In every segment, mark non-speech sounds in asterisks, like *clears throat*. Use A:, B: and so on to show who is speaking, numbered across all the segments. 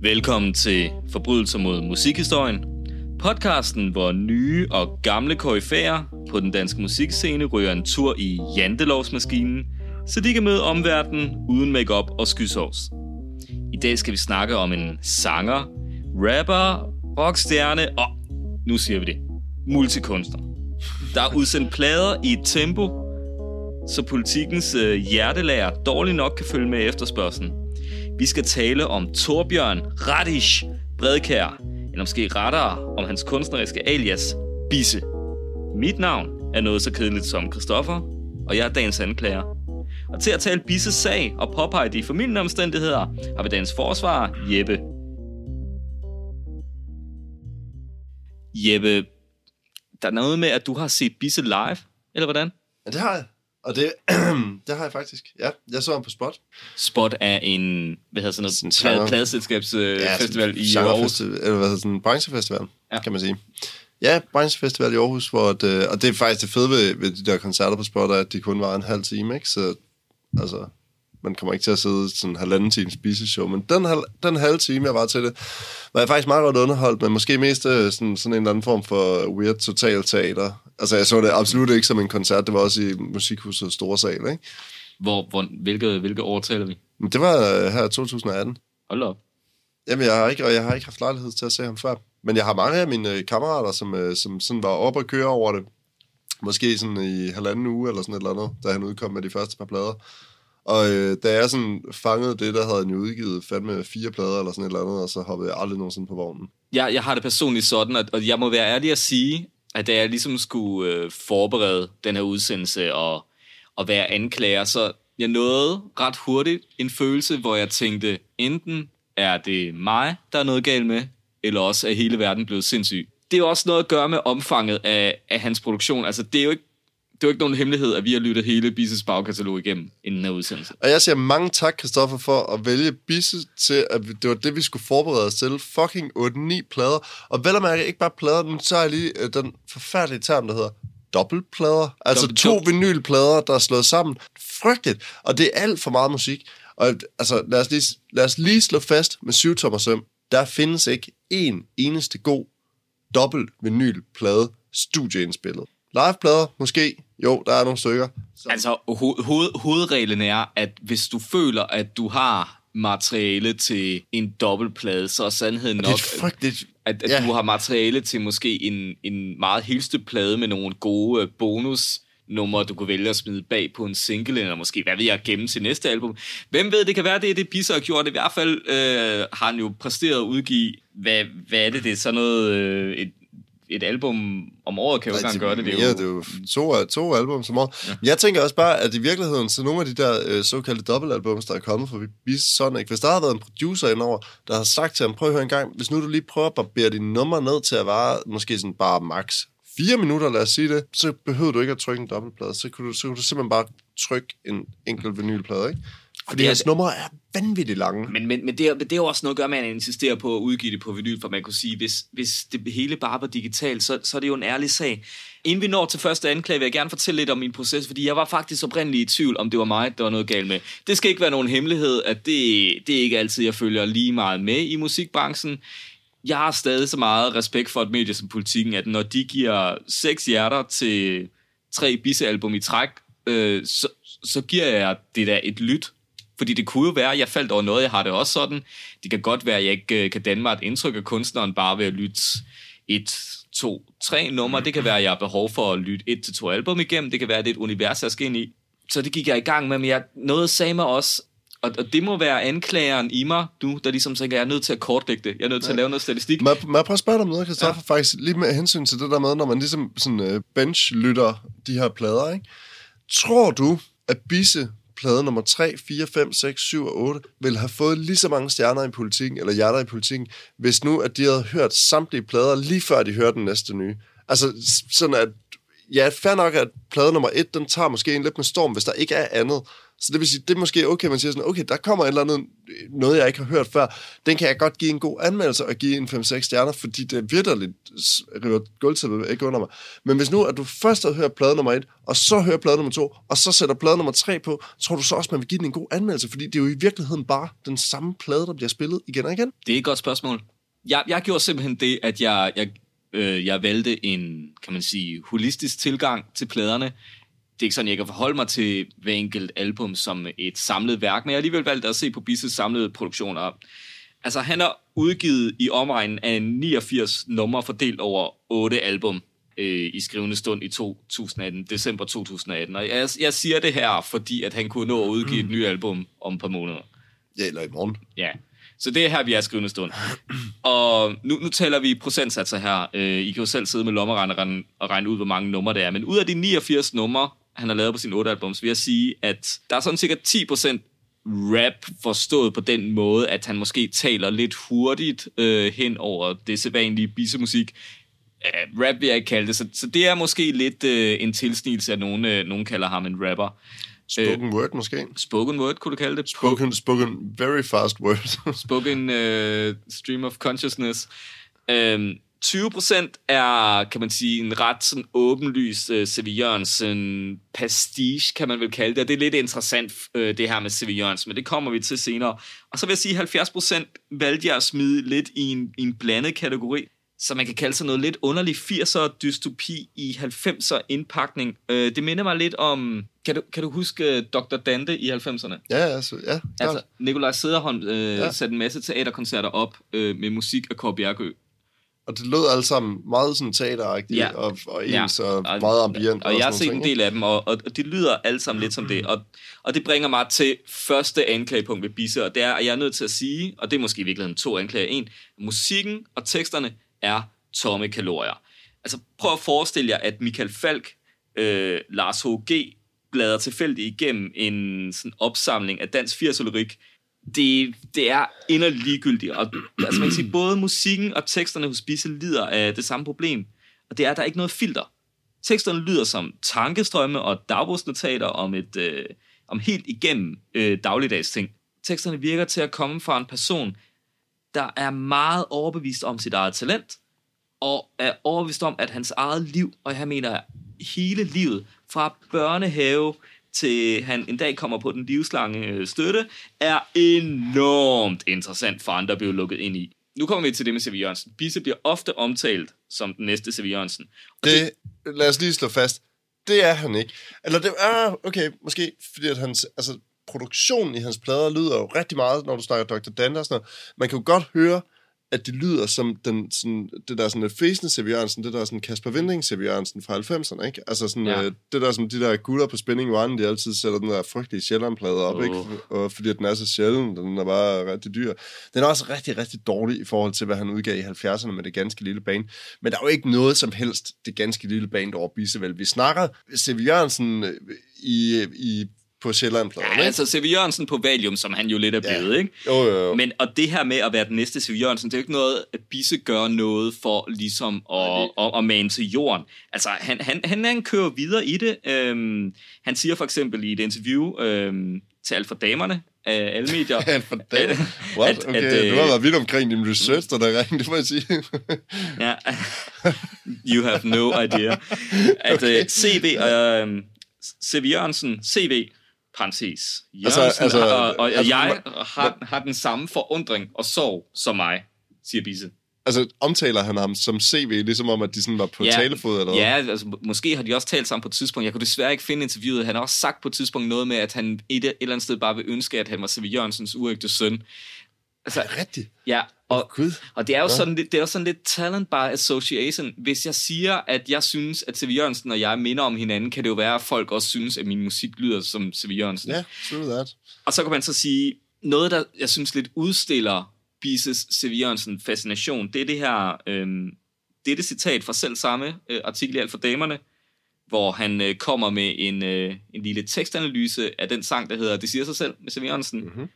A: Velkommen til Forbrydelser mod musikhistorien. Podcasten, hvor nye og gamle koryfærer på den danske musikscene ryger en tur i jantelovsmaskinen, så de kan møde omverdenen uden makeup og skysovs. I dag skal vi snakke om en sanger, rapper, rockstjerne og, nu siger vi det, multikunstner. Der er udsendt plader i et tempo, så politikens øh, hjertelærer dårligt nok kan følge med efterspørgselen. Vi skal tale om Torbjørn Radish Bredkær, eller måske rettere om hans kunstneriske alias Bisse. Mit navn er noget så kedeligt som Christoffer, og jeg er dagens anklager. Og til at tale Bisses sag og påpege de formidlende omstændigheder, har vi dagens forsvarer Jeppe. Jeppe, der er noget med, at du har set Bisse live, eller hvordan?
B: Ja, det har jeg. Og det, *clears throat* det har jeg faktisk. Ja, jeg så ham på Spot.
A: Spot er en, hvad hedder sådan
B: Sådan
A: noget,
B: genre-
A: plade, pladeselskabsfestival øh, i Aarhus.
B: Eller hvad hedder sådan en branchefestival,
A: Ja.
B: ja. kan man sige. Ja, branchefestival i Aarhus, hvor det, og det er faktisk det fede ved, ved de der koncerter på Spot, er, at de kun var en halv time, ikke? Så altså, man kommer ikke til at sidde sådan en halvanden times biseshow, men den, halv, den halve time, jeg var til det, var jeg faktisk meget godt underholdt, men måske mest øh, sådan, sådan en eller anden form for weird total teater. Altså, jeg så det absolut ikke som en koncert, det var også i Musikhuset Store Sal, ikke?
A: Hvor, hvor, hvilke, hvilke år taler vi?
B: Men det var øh, her i 2018.
A: Hold op.
B: Jamen, jeg har ikke, og jeg har ikke haft lejlighed til at se ham før. Men jeg har mange af mine øh, kammerater, som, som sådan var oppe og køre over det. Måske sådan i halvanden uge eller sådan et eller andet, da han udkom med de første par plader. Og øh, da jeg sådan fangede det, der havde han jo udgivet fandme fire plader eller sådan et eller andet, og så hoppede jeg aldrig nogensinde på vognen.
A: Jeg, jeg har det personligt sådan, at, og jeg må være ærlig at sige, at da jeg ligesom skulle øh, forberede den her udsendelse og, og være anklager, så jeg nåede ret hurtigt en følelse, hvor jeg tænkte, enten er det mig, der er noget galt med, eller også er hele verden blevet sindssyg. Det er jo også noget at gøre med omfanget af, af hans produktion. Altså, det er jo ikke det er jo ikke nogen hemmelighed, at vi har lyttet hele Bises bagkatalog igennem inden den her udsendelse.
B: Og jeg siger mange tak, Christoffer, for at vælge Bisse til, at det var det, vi skulle forberede os til. Fucking 8-9 plader. Og vel at mærke, ikke bare plader, men så er jeg lige øh, den forfærdelige term, der hedder dobbeltplader. Altså
A: Dobbelt-
B: to vinylplader, der er slået sammen. Frygteligt. Og det er alt for meget musik. Og altså, lad os lige, lad os lige slå fast med syv tommer søm. Der findes ikke en eneste god dobbelt vinylplade studieindspillet. Liveplader, måske. Jo, der er nogle stykker. Så,
A: Altså, ho- hoved- hovedreglen er, at hvis du føler, at du har materiale til en dobbeltplade, så er sandheden
B: det er
A: nok,
B: frygteligt.
A: at, at
B: ja.
A: du har materiale til måske en, en meget hilste plade med nogle gode øh, bonus numre, du kunne vælge at smide bag på en single, eller måske, hvad ved jeg, gemme til næste album. Hvem ved, det kan være, det er det, Pisse har gjort. I hvert fald øh, har han jo præsteret at udgive, hvad, hvad er det, det er sådan noget, øh, et, et album om året kan jo ikke engang gøre det. Det
B: mere,
A: er
B: det er
A: jo,
B: jo to, to album som år. Ja. Jeg tænker også bare, at i virkeligheden, så nogle af de der øh, såkaldte dobbeltalbums, der er kommet fra Beast Sonic, hvis der har været en producer indover, der har sagt til ham, prøv at høre en gang, hvis nu du lige prøver at barbere dine numre ned til at vare måske sådan bare max fire minutter, lad os sige det, så behøver du ikke at trykke en dobbeltplade. Så kunne du, så kunne du simpelthen bare trykke en enkelt vinylplade, ikke? Fordi
A: det er-
B: hans numre er vanvittigt lange.
A: Men, men, men det, er, det er jo også noget at gøre med, at man insisterer på at udgive det på vinyl, for man kunne sige, hvis, hvis det hele bare var digitalt, så, så er det jo en ærlig sag. Inden vi når til første anklage, vil jeg gerne fortælle lidt om min proces, fordi jeg var faktisk oprindeligt i tvivl, om det var mig, der var noget galt med. Det skal ikke være nogen hemmelighed, at det, det er ikke altid, jeg følger lige meget med i musikbranchen. Jeg har stadig så meget respekt for et medie som politikken, at når de giver seks hjerter til tre bissealbum i træk, øh, så, så giver jeg det der et lyt. Fordi det kunne jo være, at jeg faldt over noget, jeg har det også sådan. Det kan godt være, at jeg ikke øh, kan danne mig et indtryk af kunstneren bare ved at lytte et, to, tre numre. Det kan være, at jeg har behov for at lytte et til to album igennem. Det kan være, at det er et univers, jeg skal ind i. Så det gik jeg i gang med, men jeg, noget sagde mig også, og, og det må være anklageren i mig, du, der ligesom tænker, jeg er nødt til at kortlægge det. Jeg er nødt til at lave noget statistik.
B: Må, må jeg prøve at spørge dig om noget, Christoffer? Ja. Faktisk lige med hensyn til det der med, når man ligesom sådan, uh, bench-lytter de her plader, ikke? Tror du, at Bisse plade nummer 3, 4, 5, 6, 7 og 8 ville have fået lige så mange stjerner i politikken, eller hjerter i politikken, hvis nu, at de havde hørt samtlige plader lige før de hørte den næste nye? Altså, sådan at, ja, fair nok, at plade nummer 1, den tager måske en lidt med storm, hvis der ikke er andet. Så det vil sige, det er måske okay, man siger sådan, okay, der kommer et eller andet, noget jeg ikke har hørt før. Den kan jeg godt give en god anmeldelse og give en 5-6 stjerner, fordi det vidderligt river gulvtæppet ikke under mig. Men hvis nu, at du først har hørt plade nummer 1, og så hører plade nummer 2, og så sætter plade nummer 3 på, tror du så også, man vil give den en god anmeldelse, fordi det er jo i virkeligheden bare den samme plade, der bliver spillet igen og igen.
A: Det er et godt spørgsmål. Jeg, jeg gjorde simpelthen det, at jeg, jeg, øh, jeg valgte en, kan man sige, holistisk tilgang til pladerne det er ikke sådan, jeg kan forholde mig til hver enkelt album som et samlet værk, men jeg har alligevel valgt at se på Bisses samlede produktioner. Altså, han har udgivet i omegnen af 89 numre fordelt over 8 album øh, i skrivende stund i 2018, december 2018. Og jeg, jeg siger det her, fordi at han kunne nå at udgive et nyt album om et par måneder.
B: Ja, eller i morgen.
A: Ja, så det er her, vi er skrivende stund. Og nu, nu taler vi procentsatser her. Øh, I kan jo selv sidde med lommeregneren og regne ud, hvor mange numre det er. Men ud af de 89 numre, han har lavet på sine otte albums, vil jeg sige, at der er sådan cirka 10% rap forstået på den måde, at han måske taler lidt hurtigt øh, hen over det sædvanlige bisemusik. Uh, rap vil jeg ikke kalde det, så, så det er måske lidt øh, en tilsnigelse, at nogen, øh, nogen kalder ham en rapper.
B: Spoken uh, word måske?
A: Spoken word, kunne du kalde det?
B: Spoken, spoken very fast word.
A: spoken uh, stream of consciousness. Uh, 20% er, kan man sige, en ret sådan åbenlys C.V. Jørgensen pastiche, kan man vel kalde det. Og det er lidt interessant, uh, det her med. Jørgensen, men det kommer vi til senere. Og så vil jeg sige, 70% valgte jeg at smide lidt i en, i en blandet kategori, så man kan kalde sig noget lidt underlig 80'er dystopi i 90'er indpakning. Uh, det minder mig lidt om... Kan du, kan du huske Dr. Dante i 90'erne?
B: Ja, altså, ja.
A: Altså, Nikolaj Sederholm uh, ja. satte en masse teaterkoncerter op uh, med musik af Kåre Bjergø.
B: Og det lød alle sammen meget sådan teateragtigt ja. og, og ens ja. og, og meget ambient.
A: Og, og jeg har set en del af dem, og, og de lyder alle sammen lidt som det. Og, og det bringer mig til første anklagepunkt ved Bisse, og det er, at jeg er nødt til at sige, og det er måske i virkeligheden to anklager. En, musikken og teksterne er tomme kalorier. Altså prøv at forestille jer, at Michael Falk, øh, Lars H.G. bladrer tilfældigt igennem en sådan opsamling af dansk 80 det, det er inderligt ligegyldigt. Og, altså man kan sige, både musikken og teksterne hos Bisse lider af det samme problem. Og det er, at der er ikke noget filter. Teksterne lyder som tankestrømme og dagbogsnotater om, et, øh, om helt igennem øh, dagligdags ting. Teksterne virker til at komme fra en person, der er meget overbevist om sit eget talent, og er overbevist om, at hans eget liv, og jeg mener hele livet, fra børnehave til han en dag kommer på den livslange øh, støtte, er enormt interessant for andre at blive lukket ind i. Nu kommer vi til det med C.V. Jørgensen. Bisse bliver ofte omtalt som den næste C.V. Jørgensen.
B: Og det, det, lad os lige slå fast. Det er han ikke. Eller det er, ah, okay, måske fordi at hans, altså, produktionen i hans plader lyder jo rigtig meget, når du snakker Dr. Dante og sådan noget. Man kan jo godt høre, at det lyder som den, sådan, det der sådan et fæsende C.V. Jørgensen, det der sådan Kasper Vinding C.V. Jørgensen fra 90'erne, ikke? Altså sådan, ja. øh, det der som de der gutter på Spinning One, de altid sætter den der frygtelige Sjællandplade op, oh. ikke? Og fordi den er så sjælden, den er bare rigtig dyr. Den er også rigtig, rigtig dårlig i forhold til, hvad han udgav i 70'erne med det ganske lille band. Men der er jo ikke noget som helst det ganske lille band over Bissevel. Vi snakker C.V. Jørgensen øh, i, i på Sjælland.
A: Ja, ikke? altså C.V. Jørgensen på Valium, som han jo lidt er blevet, ja. ikke?
B: Jo, jo, jo.
A: Men, og det her med at være den næste C.V. Jørgensen, det er jo ikke noget, at Bisse gør noget for ligesom at, at, at, at mane til jorden. Altså, han, han, han, han kører videre i det. Øhm, han siger for eksempel i et interview øhm, til alt for damerne, af alle medier. *laughs*
B: Alt for damerne? What? At, okay, at, du har været vidt omkring din research, der der ring, det må jeg sige. *laughs*
A: ja, you have no idea. *laughs* At okay. uh, øh, CV, uh, C.V. Jørgensen, CV, parentes, Jørgensen, altså, altså, og, og altså, jeg har, har den samme forundring og sorg som mig, siger Bisse.
B: Altså, omtaler han ham som CV, ligesom om, at de sådan var på ja, talefod, eller
A: Ja, altså, måske har de også talt sammen på et tidspunkt. Jeg kunne desværre ikke finde interviewet. Han har også sagt på et tidspunkt noget med, at han et, et eller andet sted bare vil ønske, at han var C.V. Jørgensens uægte søn.
B: Altså, er det rigtigt?
A: Ja, og,
B: oh, Gud.
A: og det er jo ja. sådan, det, det er jo sådan lidt talent by association. Hvis jeg siger, at jeg synes, at C.V. Jørgensen og jeg minder om hinanden, kan det jo være, at folk også synes, at min musik lyder som C.V. Jørgensen.
B: Ja, true that.
A: Og så kan man så sige, noget, der jeg synes lidt udstiller Bises C.V. Jørgensen fascination, det er det her, øhm, det er det citat fra selv samme øh, artikel i Alt for Damerne, hvor han øh, kommer med en, øh, en lille tekstanalyse af den sang, der hedder Det siger sig selv med C.V. Jørgensen. Mm-hmm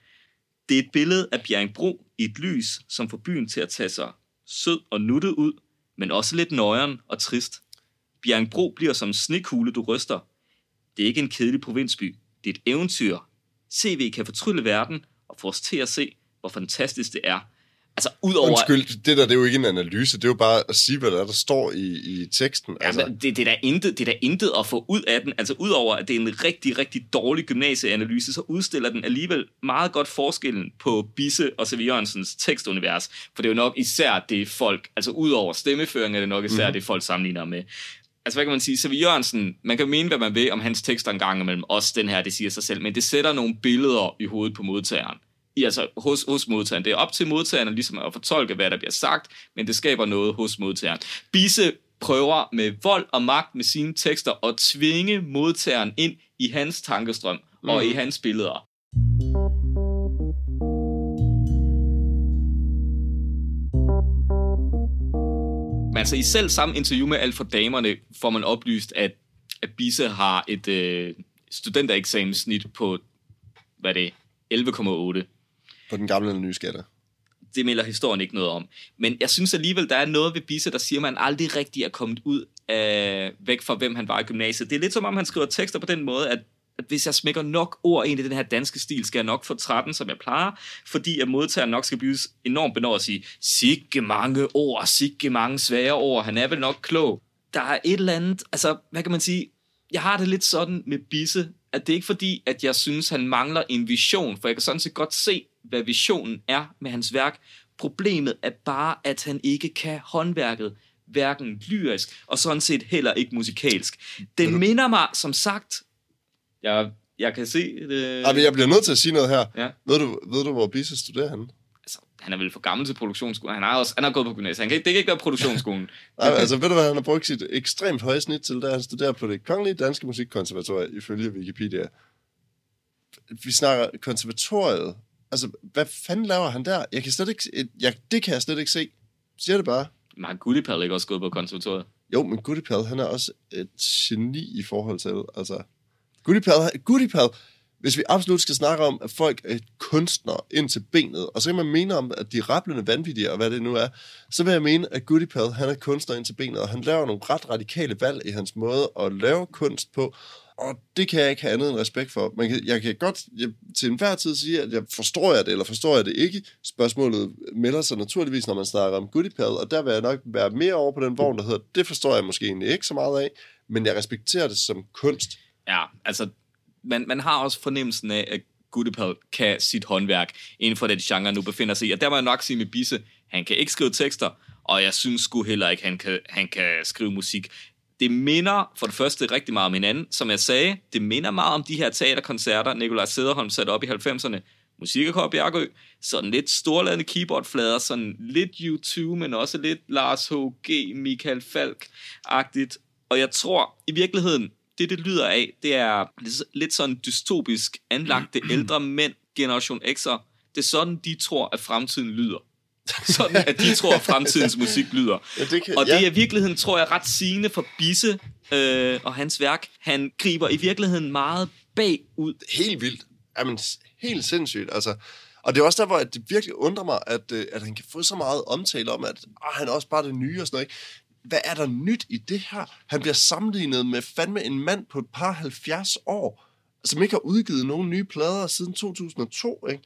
A: det er et billede af Bjerringbro i et lys, som får byen til at tage sig sød og nuttet ud, men også lidt nøjeren og trist. Bjerringbro bliver som en snekugle, du ryster. Det er ikke en kedelig provinsby. Det er et eventyr, CV kan fortrylle verden og få os til at se, hvor fantastisk det er. Altså, udover...
B: Undskyld, det der det er jo ikke en analyse, det er jo bare at sige, hvad der, er, der står i, i teksten. Altså.
A: Altså, det, det, er da intet, det er da intet at få ud af den. Altså, udover at det er en rigtig, rigtig dårlig gymnasieanalyse, så udstiller den alligevel meget godt forskellen på Bisse og. Jørgensens tekstunivers. For det er jo nok især det folk, altså udover stemmeføring er det nok især
B: Mhm.
A: mm-hmm. det folk sammenligner med. Altså, hvad kan man sige? C.V. Jørgensen, man kan mene, hvad man vil om hans tekster en gang imellem. Også den her, det siger sig selv. Men det sætter nogle billeder i hovedet på modtageren. I, altså hos, hos modtageren. Det er op til modtageren ligesom at fortolke, hvad der bliver sagt, men det skaber noget hos modtageren. Bisse prøver med vold og magt med sine tekster at tvinge modtageren ind i hans tankestrøm mm. og i hans billeder. Men altså i selv samme interview med Alt for Damerne får man oplyst, at, at Bisse har et øh, studentereksamenssnit på, hvad er det, 11,8
B: på den gamle eller nye skatter.
A: det melder historien ikke noget om. Men jeg synes alligevel, der er noget ved Bisse, der siger, at man aldrig rigtig er kommet ud af, væk fra, hvem han var i gymnasiet. Det er lidt som om, han skriver tekster på den måde, at, at hvis jeg smækker nok ord ind i den her danske stil, skal jeg nok få 13, som jeg plejer, fordi at modtageren nok skal blive enormt benådet og sige, sikke mange ord, sikke mange svære ord, han er vel nok klog. Der er et eller andet, altså, hvad kan man sige, jeg har det lidt sådan med Bisse, at det er ikke fordi, at jeg synes, han mangler en vision, for jeg kan sådan set godt se, hvad visionen er med hans værk. Problemet er bare, at han ikke kan håndværket, hverken lyrisk, og sådan set heller ikke musikalsk. Det minder mig, som sagt, jeg, jeg kan se det...
B: Ja, men jeg bliver nødt til at sige noget her.
A: Ja.
B: Ved, du, ved du, hvor Bisse studerer han?
A: Altså, han er vel for gammel til produktionsskolen. Han har, også, han har gået på gymnasiet. Han kan, ikke- det kan ikke være produktionsskolen. *laughs*
B: Nej, altså ved du, hvad han har brugt sit ekstremt høje snit til, da han studerer på det kongelige danske musikkonservatorium, ifølge Wikipedia. Vi snakker konservatoriet. Altså, hvad fanden laver han der? Jeg kan slet ikke... Jeg, det kan jeg slet ikke se. Siger det bare.
A: Men har Gullipal ikke også gået på konservatoriet?
B: Jo, men Goodipal, han er også et geni i forhold til, altså... Goodipal, Goodipal, hvis vi absolut skal snakke om, at folk er kunstnere ind til benet, og så kan man mene om, at de er rablende vanvittige, og hvad det nu er, så vil jeg mene, at Goodipal, han er kunstner ind til benet, og han laver nogle ret radikale valg i hans måde at lave kunst på, og det kan jeg ikke have andet end respekt for. Man kan, jeg kan godt jeg, til enhver tid sige, at jeg forstår jeg det, eller forstår jeg det ikke. Spørgsmålet melder sig naturligvis, når man snakker om Goodipal, og der vil jeg nok være mere over på den vogn, der hedder, det forstår jeg måske egentlig ikke så meget af, men jeg respekterer det som kunst.
A: Ja, altså, man, man har også fornemmelsen af, at Guttepal kan sit håndværk inden for den genre, nu befinder sig i. Og der må jeg nok sige med Bisse, han kan ikke skrive tekster, og jeg synes sgu heller ikke, han kan, han kan skrive musik. Det minder for det første rigtig meget om hinanden. Som jeg sagde, det minder meget om de her teaterkoncerter, Nikolaj Sederholm satte op i 90'erne. Musikerkår Bjergø, sådan lidt storladende keyboardflader, sådan lidt U2, men også lidt Lars H.G., Michael Falk-agtigt. Og jeg tror, i virkeligheden, det det lyder af, det er lidt- lidt sådan dystopisk anlagte *clears throat* ældre mænd, Generation X'er. Det er sådan, de tror, at fremtiden lyder. *laughs* Sådan, at de tror, at fremtidens musik lyder.
B: Ja, det kan-
A: og det
B: ja.
A: er i virkeligheden, tror jeg, ret sigende for Bisse øh, og hans værk. Han griber i virkeligheden meget bagud.
B: helt vildt. Jamen, helt sindssygt, altså. Og det er også der, hvor at det virkelig undrer mig, at, øh, at han kan få så meget omtale om, at ah, han er også bare det nye og sådan noget. Ikke? Hvad er der nyt i det her? Han bliver sammenlignet med fandme en mand på et par 70 år, som ikke har udgivet nogen nye plader siden 2002, ikke?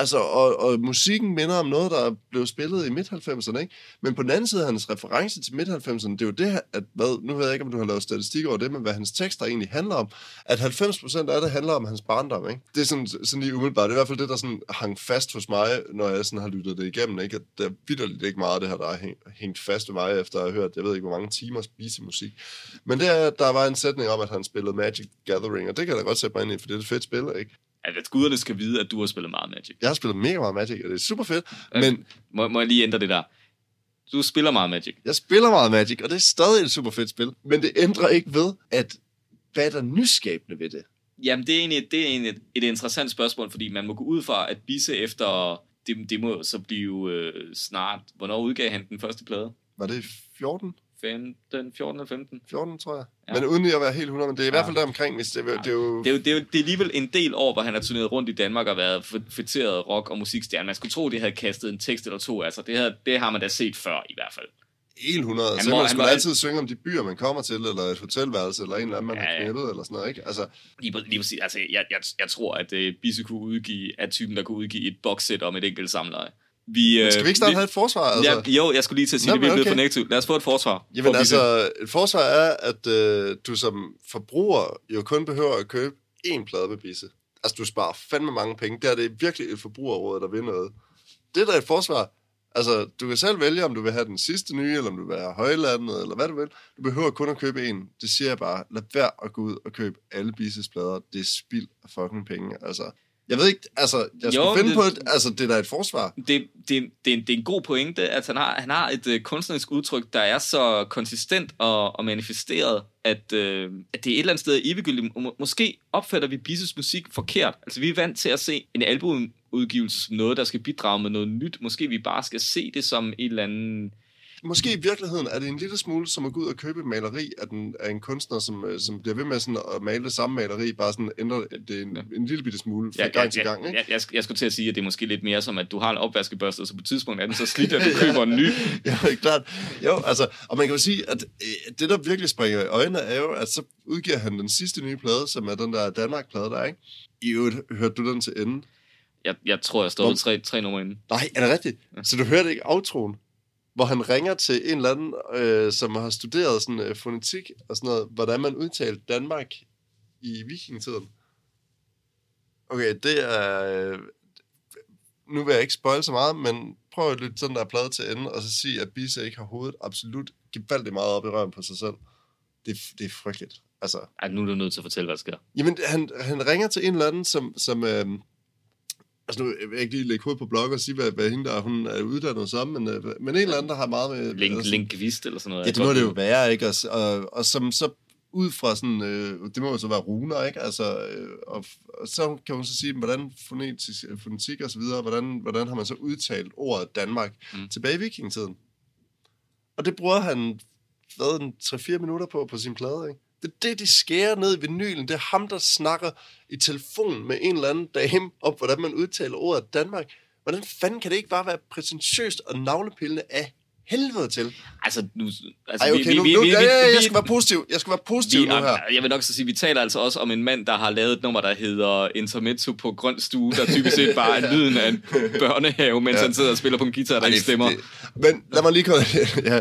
B: Altså, og, og musikken minder om noget, der blev spillet i midt-90'erne, ikke? Men på den anden side, hans reference til midt-90'erne, det er jo det, her, at, hvad, nu ved jeg ikke, om du har lavet statistik over det, men hvad hans tekster egentlig handler om, at 90% af det handler om hans barndom, ikke? Det er sådan, sådan lige umiddelbart, det er i hvert fald det, der sådan hang fast hos mig, når jeg sådan har lyttet det igennem, ikke? At der er vidderligt ikke meget af det her, der har hængt, hængt fast ved mig, efter at have hørt, jeg ved ikke, hvor mange timer spise musik. Men det er, der var en sætning om, at han spillede Magic Gathering, og det kan jeg da godt sætte mig ind i, for det er et fedt spil, ikke?
A: At guderne skal vide, at du har spillet meget Magic.
B: Jeg har spillet mega meget Magic, og det er super fedt,
A: Øh,
B: men
A: Må, må jeg lige ændre det der? Du spiller meget Magic.
B: jeg spiller meget Magic, og det er stadig et super fedt spil. Men det ændrer ikke ved, at hvad er der nyskabende ved det?
A: Jamen, det er egentlig, det er egentlig et, et interessant spørgsmål, fordi man må gå ud fra, at Bisse efter... Det, det må så blive øh, snart... Hvornår udgav han den første plade?
B: Var det 14?
A: 15, 14 eller 15?
B: 14, tror jeg.
A: Ja.
B: Ja. Men uden at være helt 100, men det er i hvert fald
A: Ja.
B: der omkring, hvis det, det er jo...
A: Det er, jo, det, er jo, det er alligevel en del år, hvor han har turneret rundt i Danmark og været fætteret rock- og musikstjerne. Man skulle tro, det havde kastet en tekst eller to. Altså, det, havde, det har man da set før i hvert fald.
B: helt 100.
A: Han
B: Så
A: må-
B: man
A: han
B: skulle
A: må-
B: altid synge om de byer, man kommer til, eller et hotelværelse, eller en eller anden, man
A: Ja,
B: har
A: ja.
B: knyttet, eller sådan noget, ikke? Altså,
A: Lige, lige præcis. Altså, jeg, jeg, jeg tror, at uh, Bisse kunne udgive, er typen, der kunne udgive et boxset om et enkelt samleje. Vi,
B: men skal vi ikke snart
A: vi,
B: have et forsvar? Altså?
A: Ja, jo, jeg skulle lige til at sige,
B: Nå,
A: det, vi er
B: okay.
A: for negativt. Lad os få et forsvar.
B: Jamen altså, et forsvar er, at øh, du som forbruger jo kun behøver at købe én plade med Bisse. Altså, du sparer fandme mange penge. Der er det virkelig et forbrugerråd, der vil noget. Det er da et forsvar. Altså, du kan selv vælge, om du vil have den sidste nye, eller om du vil have højlandet, eller hvad du vil. Du behøver kun at købe en. Det siger jeg bare. Lad være at gå ud og købe alle Bisses plader. Det er spild af fucking penge. Altså, jeg ved ikke, altså, jeg skulle
A: Jo,
B: finde
A: det-
B: på et, altså, det er da et forsvar.
A: det, det, det, er en, det er en god pointe, at han har, han har et øh, kunstnerisk udtryk, der er så konsistent og, og manifesteret, at, øh, at det er et eller andet sted eviggyldigt. Må, måske opfatter vi Bisses musik forkert. Altså, vi er vant til at se en albumudgivelse som noget, der skal bidrage med noget nyt. Måske vi bare skal se det som en eller anden...
B: Måske i virkeligheden er det en lille smule som at gå ud og købe et maleri af, den, af en kunstner, som, øh, som bliver ved med sådan at male det samme maleri, bare sådan ændrer det en, en lille bitte smule fra
A: Ja,
B: gang
A: ja,
B: til gang.
A: ja,
B: Ikke?
A: jeg, jeg, jeg skulle til at sige, at det er måske lidt mere som, at du har en opvaskebørste, og så på et tidspunkt er den så *laughs* slidt, at du køber en ny.
B: Ja, klart. Jo, altså, og man kan jo sige, at øh, det, der virkelig springer i øjnene, er jo, at så udgiver han den sidste nye plade, som er den der Danmark-plade der, ikke? I øvrigt, hørte du den til enden?
A: Jeg, jeg tror, jeg står tre, tre numre inden.
B: Nej, er det rigtigt? Så du hørte ikke outroen? Hvor han ringer til en eller anden, øh, som har studeret sådan, øh, fonetik og sådan noget, hvordan man udtalte Danmark i vikingetiden. Okay, det er... Øh, nu vil jeg ikke spoil så meget, men prøv at lytte sådan der plade til ende, og så sige, at Bisse ikke har hovedet absolut gevaldigt meget op i røven på sig selv. Det, er- det er frygteligt. Altså,
A: Ej, nu er du nødt til at fortælle, hvad der sker.
B: Jamen, han, han ringer til en eller anden, som... som øhm, altså, nu vil jeg ikke lige lægge hovedet på blog og sige, hvad, hvad hende der er, hun er uddannet som, men, øh, men en eller anden, der har meget med...
A: Link,
B: altså,
A: Linkvist eller sådan noget.
B: Ja, det må det jo være, ikke? Og, og, og som så ud fra sådan, øh, det må jo så være runer, ikke? Altså, øh, og, og så kan hun så sige, hvordan fonetisk, øh, fonetik og så videre, hvordan, hvordan har man så udtalt ordet Danmark
A: Mm.
B: tilbage i vikingetiden. Og det bruger han, hvad, en 3-4 minutter på på sin plade, ikke? Det er det, de skærer ned i vinylen. Det er ham, der snakker i telefon med en eller anden dame om, hvordan man udtaler ordet Danmark. Hvordan fanden kan det ikke bare være præsentøst og navlepillende af helvede til?
A: Altså, nu, altså
B: Ej, okay, nu, nu, ja, ja, jeg skal være positiv. Jeg skal være positiv
A: vi,
B: nu her.
A: Jeg vil nok så sige, vi taler altså også om en mand, der har lavet et nummer, der hedder Intermezzo på grøn stue, der typisk set bare er *laughs* lyden af en børnehave, mens ja. Han sidder og spiller på en guitar, der
B: Ej,
A: ikke stemmer.
B: det- Men lad mig lige komme... *laughs* ja,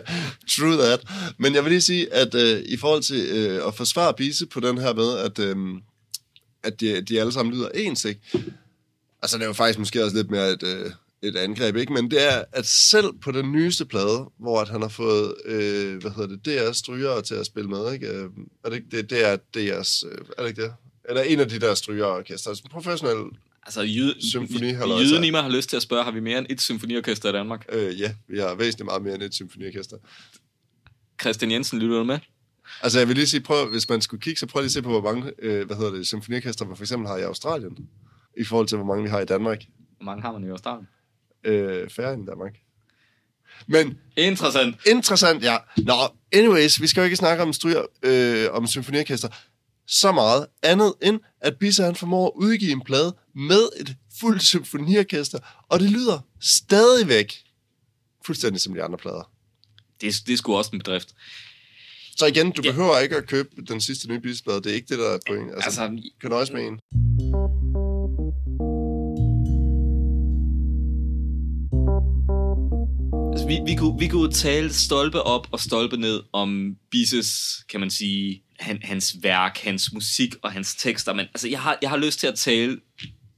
B: true that. Men jeg vil lige sige, at øh, i forhold til øh, at forsvare Bise på den her med, at, øh, at de, de alle sammen lyder ens, ikke? Altså, det er jo faktisk måske også lidt mere et, øh, et angreb, ikke? Men det er, at selv på den nyeste plade, hvor at han har fået, øh, hvad hedder det, DR strygere til at spille med, ikke? Øh, er det ikke det? Det er DR's, øh, er det ikke det? Eller en af de der strygeorkester, altså professionel,
A: Altså, jyd,
B: Symfoni, halløjsa.
A: jyden i mig har lyst til at spørge, har vi mere end et symfoniorkester i Danmark?
B: øh, ja, vi har væsentligt meget mere end et symfoniorkester.
A: Christian Jensen, lytter du med?
B: Altså, jeg vil lige sige, prøv, hvis man skulle kigge, så prøv lige at se på, hvor mange, øh, hvad hedder det, symfoniorkester man for eksempel har i Australien, i forhold til, hvor mange vi har i Danmark.
A: Hvor mange har man i Australien?
B: Øh, færre end Danmark. Men
A: Interessant.
B: interessant, ja. Nå, anyways, vi skal jo ikke snakke om stryger, øh, om symfoniorkester så meget andet end, at Bisse han formår at udgive en plade med et fuldt symfoniorkester, og det lyder stadigvæk fuldstændig som de andre plader.
A: Det, det er sgu også en bedrift.
B: Så igen, du
A: Ja.
B: behøver ikke at købe den sidste nye Bisse-plade. Det er ikke det, der er point. Altså,
A: Altså,
B: altså kan nøjes med en.
A: Vi, vi, kunne, vi kunne tale stolpe op og stolpe ned om Bises, kan man sige, han, hans værk, hans musik og hans tekster, men altså, jeg, har, jeg har lyst til at tale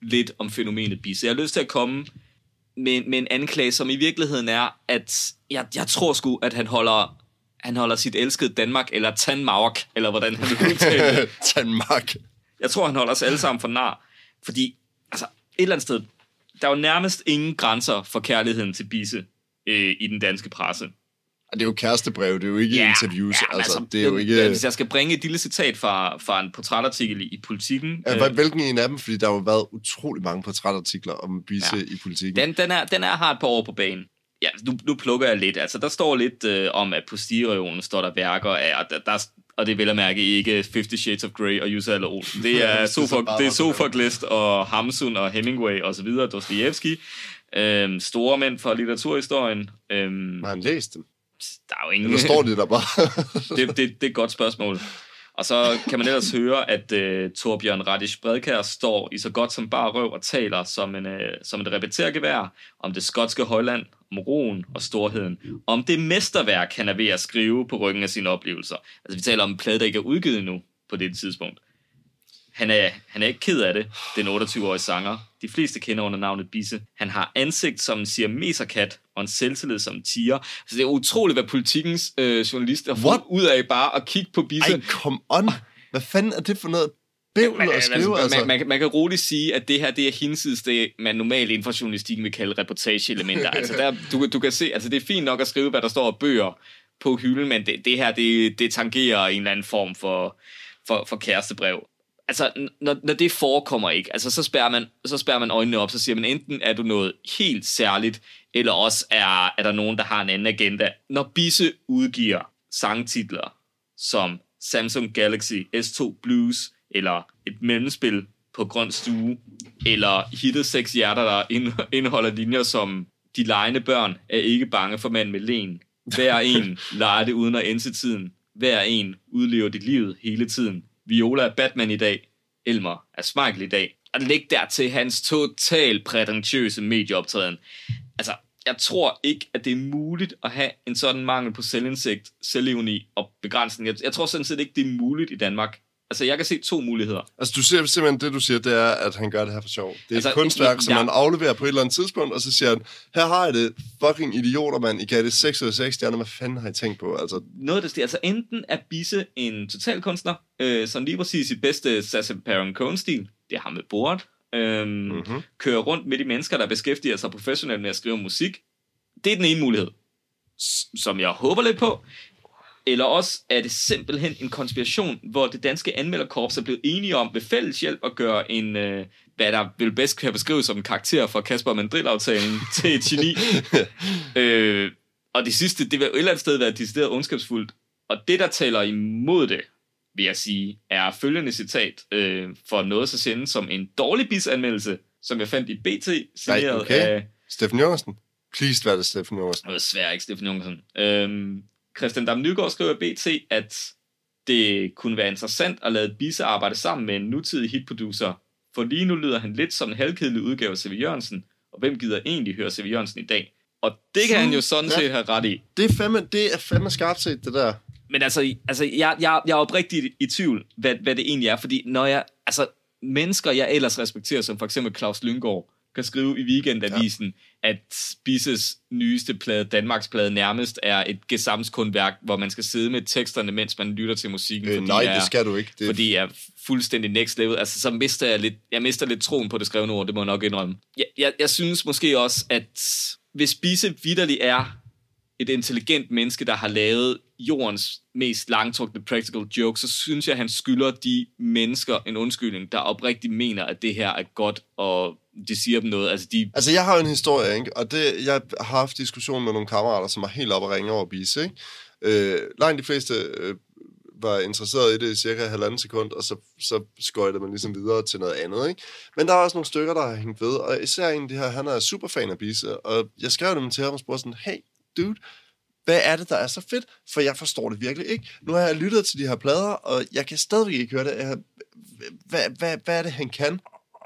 A: lidt om fænomenet Bisse. Jeg har lyst til at komme med, med en anklage, som i virkeligheden er, at jeg, jeg tror sgu, at han holder, han holder sit elskede Danmark, eller Tanmark, eller hvordan han *laughs* vil udtale det.
B: Danmark.
A: Jeg tror, han holder os alle sammen for nar. Fordi, altså, et eller andet sted, der er jo nærmest ingen grænser for kærligheden til Bisse øh, i den danske presse.
B: Det er jo kærestebrev, det er jo ikke ja, interviews. Ja, altså, det er jo ikke...
A: Hvis jeg skal bringe et lille citat fra, fra en portrætartikel i, i Politiken.
B: Ja, hvad- hvilken en af dem? Fordi der har jo været utrolig mange portrætartikler om Bisse
A: Ja.
B: ja. i politikken.
A: Den, den, er, den er har et par år på banen. Ja, nu, nu plukker jeg lidt. Altså, der står lidt øh, om, at på stigeregionen står der værker af, og, der, der, og det er vel at mærke ikke Fifty Shades of Grey og Jussi Adler Olsen. Det er, Sofok, *laughs* det er. Sofoklist og Hamsun og Hemingway og så videre, Dostoyevsky. Øhm, store mænd fra litteraturhistorien. Øhm,
B: Har han læst dem?
A: Der er jo ingen...
B: Eller står de der bare? *laughs*
A: det, det, det er et godt spørgsmål. Og så kan man ellers høre, at uh, Torbjørn Radish Bredkær står i så godt som bare røv og taler som, en, uh, som et repetergevær om det skotske højland, om roen og storheden, om det mesterværk, han er ved at skrive på ryggen af sine oplevelser. Altså vi taler om en plade, der ikke er udgivet nu på det tidspunkt. Han er, han er ikke ked af det, den 28-årige sanger. De fleste kender under navnet Bisse. Han har ansigt som en siameserkat og en selvtillid som en tiger. Så det er utroligt, hvad politikens øh, journalister får ud af bare at kigge på Bisse.
B: Ej, come on. Hvad fanden er det for noget bævl
A: man,
B: at skrive, altså?
A: man, man, man kan roligt sige, at det her det er hinsides det, man normalt inden for journalistikken vil kalde reportageelementer. *laughs* altså der, du, du kan se, altså det er fint nok at skrive, hvad der står af bøger på hylden, men det, det her, det, det tangerer en eller anden form for, for, for kærestebrev. Altså, når, når det forekommer ikke, altså så spærrer, man, så spærrer man øjnene op, så siger man, enten er du noget helt særligt, eller også er, er der nogen, der har en anden agenda. Når Bisse udgiver sangtitler som Samsung Galaxy S2 Blues, eller et mellemspil på grøn stue, eller hittet seks hjerter, der indeholder linjer som De lejende børn er ikke bange for mand med len. Hver en leger det uden at ense tiden. Hver en udlever dit liv hele tiden. Viola er Batman i dag. Elmer er Smeichel i dag. Og læg dertil hans total prætentiøse medieoptræden. Altså, jeg tror ikke, at det er muligt at have en sådan mangel på selvindsigt, selvevni og begrænsning. Jeg, jeg tror sådan set ikke, det er muligt i Danmark. Altså, jeg kan se to muligheder.
B: Altså, du siger simpelthen, det du siger, det er, at han gør det her for sjov. Det er altså, et kunstværk,
A: i-
B: som
A: ja.
B: man afleverer på et eller andet tidspunkt, og så siger han, her har jeg det, fucking idioter, mand. I gav det 6 ud af 6 stjerner. Hvad fanden har I tænkt på? Altså,
A: noget, der stiger. Altså enten er Bisse en totalkunstner, øh, som lige præcis sit bedste Sacha Baron Cohen-stil, det er ham med bordet, øhm, mm-hmm. kører rundt med de mennesker, der beskæftiger sig professionelt med at skrive musik. Det er den ene mulighed, som jeg håber lidt på. Eller også er det simpelthen en konspiration, hvor det danske anmelderkorps er blevet enige om ved fælles hjælp at gøre en, øh, hvad der vil bedst kan beskrives som en karakter fra Kasper Mandrill-aftalen *laughs* til et geni. øh, og det sidste, det vil et eller andet sted være decideret ondskabsfuldt. Og det, der taler imod det, vil jeg sige, er følgende citat øh, for noget så sjældent som en dårlig bisanmeldelse, som jeg fandt i BT, signeret
B: okay.
A: af
B: Steffen Jørgensen. Please vær det Steffen Jørgensen.
A: det var svært, ikke, Steffen Jungersen? Øhm, Christian Dam Nygaard skriver BT, at det kunne være interessant at lade Bisse arbejde sammen med en nutidig hitproducer, for lige nu lyder han lidt som en halvkedelig udgave af C.V. Jørgensen, og hvem gider egentlig høre C.V. Jørgensen i dag? Og det kan han jo sådan
B: Ja.
A: set have ret i.
B: Det er fandme, det er fandme skarpt set, det der.
A: Men altså, altså jeg, jeg, jeg er oprigtigt i, i tvivl, hvad, hvad det egentlig er, fordi når jeg, altså mennesker, jeg ellers respekterer, som for eksempel Claus Lyngård, kan skrive i Weekendavisen, ja. at Bisses nyeste plade, Danmarks plade, nærmest er et gesamskundværk, hvor man skal sidde med teksterne, mens man lytter til musikken.
B: Øh,
A: fordi
B: nej,
A: jeg
B: det
A: er-
B: skal du ikke. Det,
A: fordi jeg er fuldstændig next level. Altså, så mister jeg lidt, jeg mister lidt troen på det skrevne ord, det må jeg nok indrømme. Jeg, jeg, jeg synes måske også, at hvis Bisse vidderlig er et intelligent menneske, der har lavet jordens mest langtrukne practical joke, så synes jeg, at han skylder de mennesker en undskyldning, der oprigtigt mener, at det her er godt, og det siger dem noget. Altså, de,
B: Altså, jeg har jo en historie, ikke? og det, jeg har haft diskussion med nogle kammerater, som er helt oppe og ringe over bis. Ikke? Øh, langt de fleste øh, var interesseret i det i cirka halvanden sekund, og så, så skøjtede man ligesom videre til noget andet. Ikke? Men der er også nogle stykker, der har hængt ved, og især en af de her, han er superfan af Bise, og jeg skrev dem til ham og spurgte sådan, hey, dude, hvad er det, der er så fedt? For jeg forstår det virkelig ikke. Nu har jeg lyttet til de her plader, og jeg kan stadigvæk ikke høre det. Hvad, hvad, hvad er det, han kan?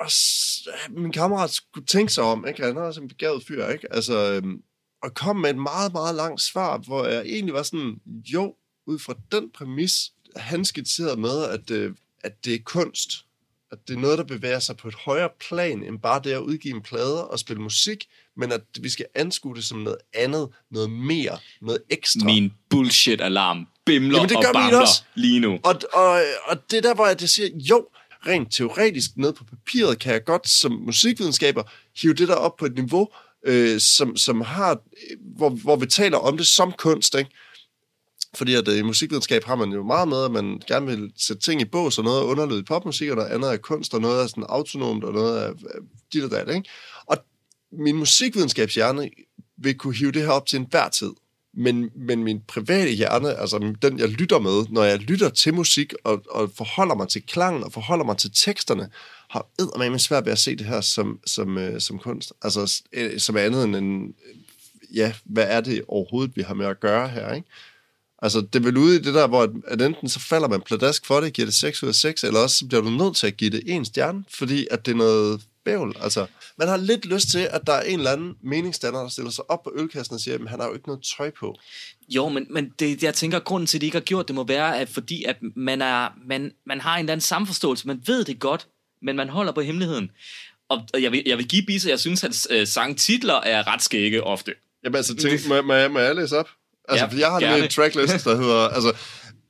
B: Og min kammerat skulle tænke sig om, ikke? Han er også en begavet fyr, ikke? Altså, øhm, og kom med et meget, meget langt svar, hvor jeg egentlig var sådan, jo, ud fra den præmis, han skitserede med, at, øh, at det er kunst. At det er noget, der bevæger sig på et højere plan, end bare det at udgive en plade og spille musik, men at vi skal anskue det som noget andet, noget mere, noget ekstra.
A: min bullshit-alarm bimler
B: Jamen, det gør
A: og bamler
B: også.
A: lige nu.
B: Og, og, og det er der, hvor jeg det siger, jo, rent teoretisk ned på papiret, kan jeg godt som musikvidenskaber hive det der op på et niveau, øh, som, som har, øh, hvor, hvor vi taler om det som kunst, ikke? Fordi at øh, i musikvidenskab har man jo meget med, at man gerne vil sætte ting i bås, og noget er underlyd i popmusik, og noget andet er kunst, og noget er sådan autonomt, og noget er er dit og dat, ikke? Og min musikvidenskabshjerne vil kunne hive det her op til enhver tid. Men, men min private hjerne, altså den, jeg lytter med, når jeg lytter til musik og, og forholder mig til klangen og forholder mig til teksterne, har eddermame svært ved at se det her som, som, øh, som kunst. Altså øh, som andet end en, ja, hvad er det overhovedet, vi har med at gøre her, ikke? Altså, det er vel ude i det der, hvor at, enten så falder man pladask for det, giver det 6 ud af 6, eller også så bliver du nødt til at give det en stjerne, fordi at det er noget bævl. Altså, man har lidt lyst til, at der er en eller anden meningsstander, der stiller sig op på ølkassen og siger, at han har jo ikke noget tøj på.
A: Jo, men, men det, jeg tænker, at grunden til, at de ikke har gjort det, må være, at fordi at man, er, man, man har en eller anden samforståelse. Man ved det godt, men man holder på hemmeligheden. Og, og jeg, vil, jeg vil give Bisse, jeg synes, at hans øh, sangtitler er ret skægge ofte.
B: Jamen altså, tænk, må, må, jeg, må jeg læse op? Altså,
A: Ja,
B: for jeg har
A: gerne.
B: en tracklist, der hedder... Altså,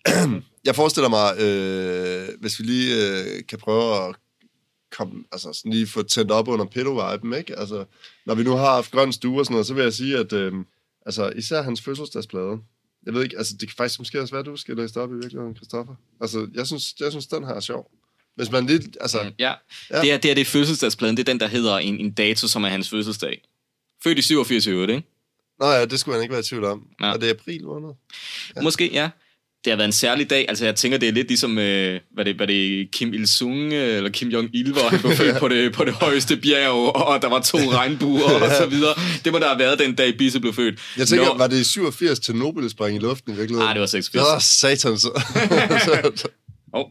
B: *clears throat* jeg forestiller mig, øh, hvis vi lige øh, kan prøve at komme, altså sådan lige få tændt op under pedo-viben, ikke? Altså, når vi nu har haft grøn stue og sådan noget, så vil jeg sige, at øh, altså, især hans fødselsdagsplade, jeg ved ikke, altså det kan faktisk måske også være, du skal læse op i virkeligheden, Christoffer. Altså, jeg synes, jeg synes den her er sjov. Hvis man lige, altså,
A: Ja. ja.
B: Ja.
A: Det, er, det er det fødselsdagspladen, det er den, der hedder en, en dato, som er hans fødselsdag. Født i 87 i øvrigt, ikke?
B: nå ja, det skulle man ikke være i tvivl om.
A: Ja.
B: Og det er april måned.
A: Ja. Måske, ja. Det har været en særlig dag. Altså, jeg tænker, det er lidt ligesom, øh, hvad det, hvad det Kim Il-sung øh, eller Kim Jong-il, hvor han blev *laughs* født på det, på det højeste bjerg, og der var to *laughs* regnbuer og så videre. Det må der have været den dag, Bisse blev født.
B: Jeg tænker,
A: Nå,
B: var det i 87 til Nobel sprang i luften i virkeligheden?
A: Nej, det var 86.
B: Åh, satan. Så. *laughs*
A: Oh.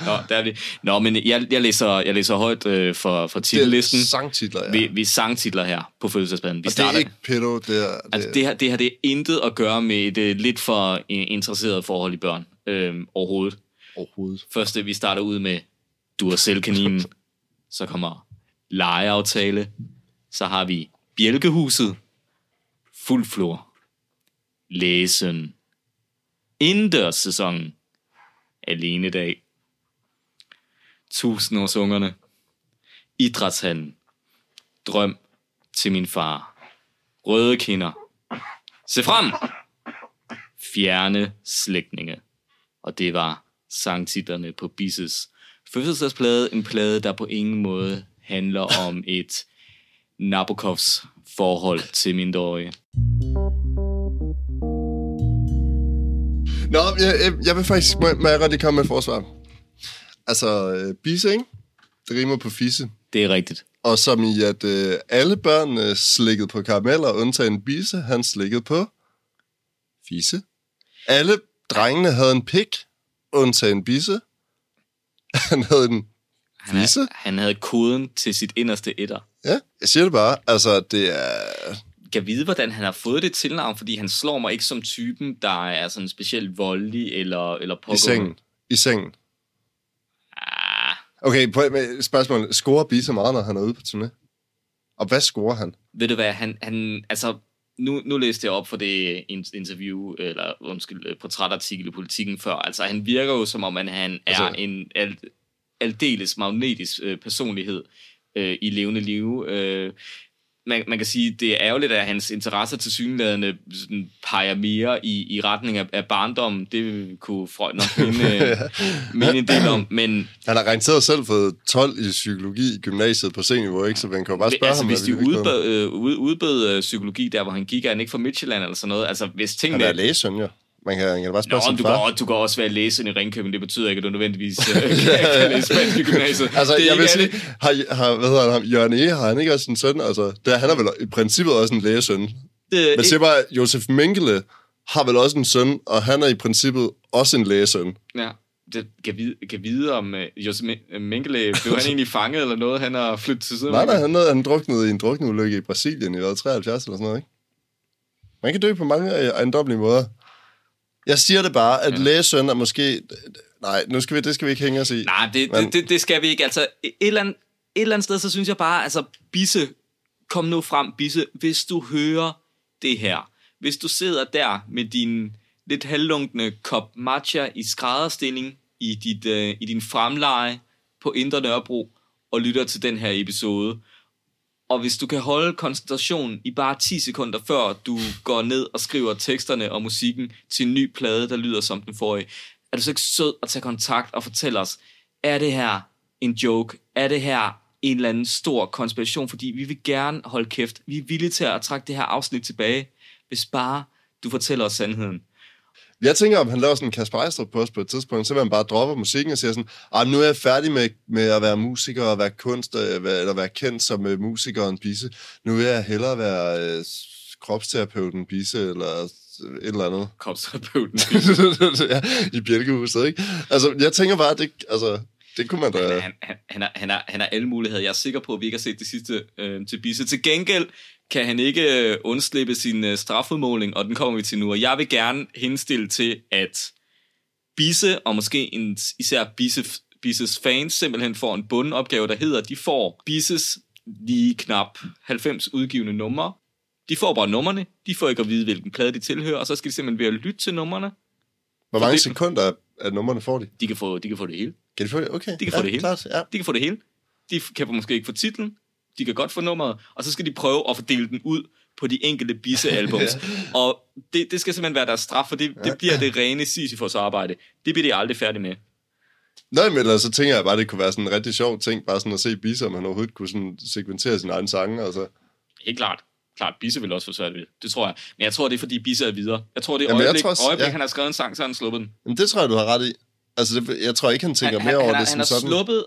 A: Nå, der er vi. Nå, men jeg, jeg, læser, jeg læser højt øh, for, for
B: det
A: titellisten.
B: er sangtitler, ja.
A: Vi, vi sangtitler her på fødselsdagspladen. Vi
B: og det
A: starter,
B: er ikke pedo, det er... Det,
A: Altså, det her, det her det er intet at gøre med et øh, lidt for interesseret forhold i børn øh, overhovedet.
B: overhovedet.
A: Først vi starter ud med Duracell-kaninen. *laughs* Så kommer legeaftale. Så har vi Bjælkehuset. Fuld flor. Læsen. Indendørssæsonen. Alene dag. Tusindårsungerne. Idrætshanden, Drøm til min far. Røde kinder. Se frem! Fjerne slægtninge. Og det var sangtitlerne på Bisses fødselsdagsplade. En plade, der på ingen måde handler om et Nabokovs forhold til mindreårige.
B: Nå, jeg, jeg, jeg vil faktisk... Må, må jeg godt lige komme med et forsvar? Altså, øh, bise, ikke? Det rimer på fisse.
A: Det er rigtigt.
B: Og som i, at øh, alle børnene slikkede på karameller, undtagen Bise, han slikkede på fisse. Alle drengene havde en pik, undtagen Bise. *laughs* Han havde en
A: Han,
B: Fisse?
A: er, han havde koden til sit inderste etter.
B: Ja, jeg siger det bare. Altså, det er...
A: Kan vide, hvordan han har fået det tilnavn, fordi han slår mig ikke som typen, der er sådan specielt voldelig eller, eller
B: I
A: pågående.
B: sengen. I sengen. Okay, på, med spørgsmål. Scorer Bise meget, når han er ude på turné? Og hvad scorer han?
A: ved du hvad, han, han altså, nu, nu læste jeg op for det in- interview, eller undskyld, øh, portrætartikel i Politiken før. Altså, han virker jo som om, at han er
B: Altså-
A: en al, aldeles magnetisk øh, personlighed øh, i levende liv. Øh, man, man kan sige, det er ærgerligt, at hans interesser til synlædende sådan, peger mere i, i retning af, af barndommen. Det kunne Freud nok minde, *laughs* øh, minde en del om. Men
B: Han har garanteret selv fået 12 i psykologi i gymnasiet på seniorniveau, ikke? Så man kan jo bare spørge
A: altså,
B: ham.
A: hvis de udbød, øh, ud, udbød øh, psykologi der, hvor han gik, er han ikke fra Midtjylland eller sådan noget. Altså, hvis
B: Han
A: tingene...
B: er lægesøn, jo. Man kan, man kan bare spørge
A: Nå, du
B: far.
A: kan, også, du kan også være læsen i Ringkøbing. Det betyder ikke, at du nødvendigvis øh, *laughs* kan, kan læse spansk i gymnasiet.
B: Altså,
A: det er
B: jeg vil sige, har, har, hvad hedder han? Jørgen E., har han ikke også en søn? Altså, det, han er vel i princippet også en lægesøn.
A: det,
B: Men siger bare, Josef Mengele har vel også en søn, og han er i princippet også en lægesøn.
A: Ja, det kan vide, kan vide om uh, Jose Men- Mengele, blev han egentlig fanget eller noget, han har flyttet til siden?
B: Nej, nej, han, han druknede i en drukneulykke i Brasilien i hvad, 73 eller sådan noget, ikke? Man kan dø på mange øh, ejendommelige måder. Jeg siger det bare, at ja. lægesøn er måske... Nej, nu skal vi, det skal vi ikke hænge os i.
A: Nej, det,
B: Men-
A: det, det, det skal vi ikke. Altså, et eller, andet, et eller andet sted, så synes jeg bare, altså, Bisse, kom nu frem, Bisse, hvis du hører det her, hvis du sidder der med din lidt halvlunkne kop matcha i skrædderstilling i, dit, øh, i din fremleje på Indre Nørrebro og lytter til den her episode, og hvis du kan holde koncentrationen i bare 10 sekunder før du går ned og skriver teksterne og musikken til en ny plade, der lyder som den forrige, er du så ikke sød at tage kontakt og fortælle os, er det her en joke? Er det her en eller anden stor konspiration? Fordi vi vil gerne holde kæft. Vi er villige til at trække det her afsnit tilbage, hvis bare du fortæller os sandheden.
B: Jeg tænker, om han laver sådan en Kasper Ejstrup post på et tidspunkt, så vil han bare droppe musikken og siger sådan, ah, nu er jeg færdig med, med at være musiker og være kunst, øh, eller være kendt som uh, musiker og en bisse. Nu vil jeg hellere være uh, kropsterapeuten Bisse, eller et eller andet.
A: Kropsterapeuten. *laughs*
B: ja, I bjælkehuset, ikke? Altså, jeg tænker bare, det, altså, det kunne man da...
A: Han, han, han, har, han, har, han har alle muligheder. Jeg er sikker på, at vi ikke har set det sidste øh, til Bisse. Til gengæld kan han ikke øh, undslippe sin øh, strafudmåling, og den kommer vi til nu. Og jeg vil gerne henstille til, at Bisse, og måske en, især Bisse, Bisses fans, simpelthen får en bundopgave, der hedder, de får Bisses lige knap 90 udgivende numre. De får bare numrene, de får ikke at vide, hvilken plade de tilhører, og så skal de simpelthen ved at lytte til numrene.
B: Hvor mange
A: det-
B: sekunder af numrene får de?
A: De kan få, de kan få det hele.
B: Kan de få det? Okay.
A: De kan
B: ja,
A: få det hele.
B: Klart, ja.
A: De kan få det hele. De kan måske ikke få titlen, de kan godt få nummeret, og så skal de prøve at fordele den ud på de enkelte Bisse-albums. *laughs* Og det, det skal simpelthen være deres straf, for det, det bliver det rene Sisyfos arbejde. Det bliver de aldrig færdige med.
B: Nej, men ellers så tænker jeg bare, det kunne være sådan en rigtig sjov ting, bare sådan at se Bisse, om han overhovedet kunne sådan segmentere sin egen sange, altså.
A: Helt klart. Klart, Bisse vil også få svært ved. det. Tror jeg. Men jeg tror, det er, fordi Bisse er videre. Jeg tror, det er
B: Jamen,
A: øjeblik,
B: tror
A: øjeblik
B: ja.
A: han har skrevet en sang, så har han sluppet den.
B: Men det tror jeg, du har ret i. Altså, det, jeg tror ikke, han tænker
A: han,
B: mere
A: han,
B: over
A: han,
B: det
A: har-
B: som
A: han har
B: sådan.
A: sluppet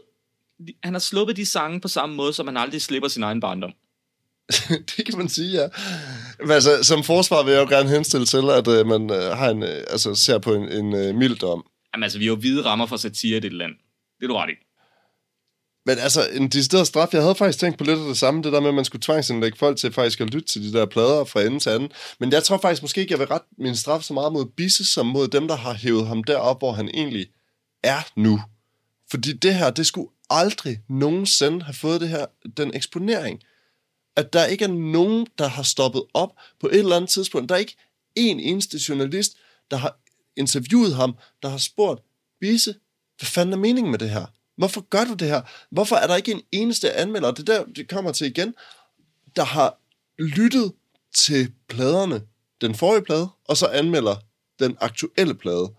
A: han har sluppet de sange på samme måde, som han aldrig slipper sin egen barndom. *laughs*
B: det kan man sige, ja. Men altså, som forsvar vil jeg jo gerne henstille til, at øh, man øh, har en, øh, altså, ser på en, en øh, mild dom.
A: Jamen altså, vi har jo hvide rammer for satire i det land. Det er du ret i.
B: Men altså, en decideret straf, jeg havde faktisk tænkt på lidt af det samme, det der med, at man skulle tvangsindlægge folk til faktisk at lytte til de der plader fra ende til anden. Men jeg tror faktisk måske ikke, jeg vil rette min straf så meget mod Bisse, som mod dem, der har hævet ham derop, hvor han egentlig er nu. Fordi det her, det skulle aldrig nogensinde have fået det her, den eksponering. At der ikke er nogen, der har stoppet op på et eller andet tidspunkt. Der er ikke en eneste journalist, der har interviewet ham, der har spurgt, Bisse, hvad fanden er meningen med det her? Hvorfor gør du det her? Hvorfor er der ikke en eneste anmelder, og det der, det kommer til igen, der har lyttet til pladerne, den forrige plade, og så anmelder den aktuelle plade.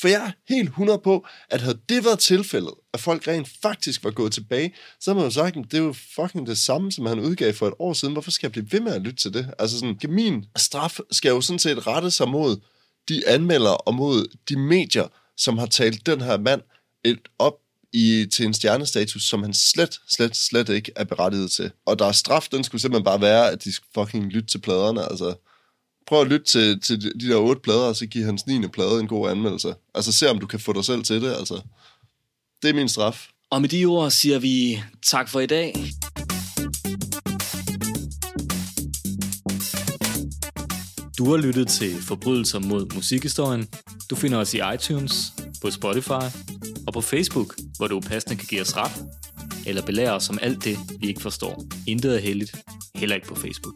B: For jeg er helt 100 på, at havde det været tilfældet, at folk rent faktisk var gået tilbage, så havde man jo sagt, at det er jo fucking det samme, som han udgav for et år siden. Hvorfor skal jeg blive ved med at lytte til det? Altså sådan, min straf skal jo sådan set rette sig mod de anmeldere og mod de medier, som har talt den her mand et op i, til en stjernestatus, som han slet, slet, slet ikke er berettiget til. Og der er straf, den skulle simpelthen bare være, at de fucking lytte til pladerne. Altså, prøv at lytte til, til de- de der otte plader, og så give hans 9. plade en god anmeldelse. Altså, se om du kan få dig selv til det, altså. Det er min straf.
A: Og med de ord siger vi tak for i dag. Du har lyttet til Forbrydelser mod musikhistorien. Du finder os i iTunes, på Spotify og på Facebook, hvor du passende kan give os ret, eller belære os om alt det, vi ikke forstår. Intet er heldigt, heller ikke på Facebook.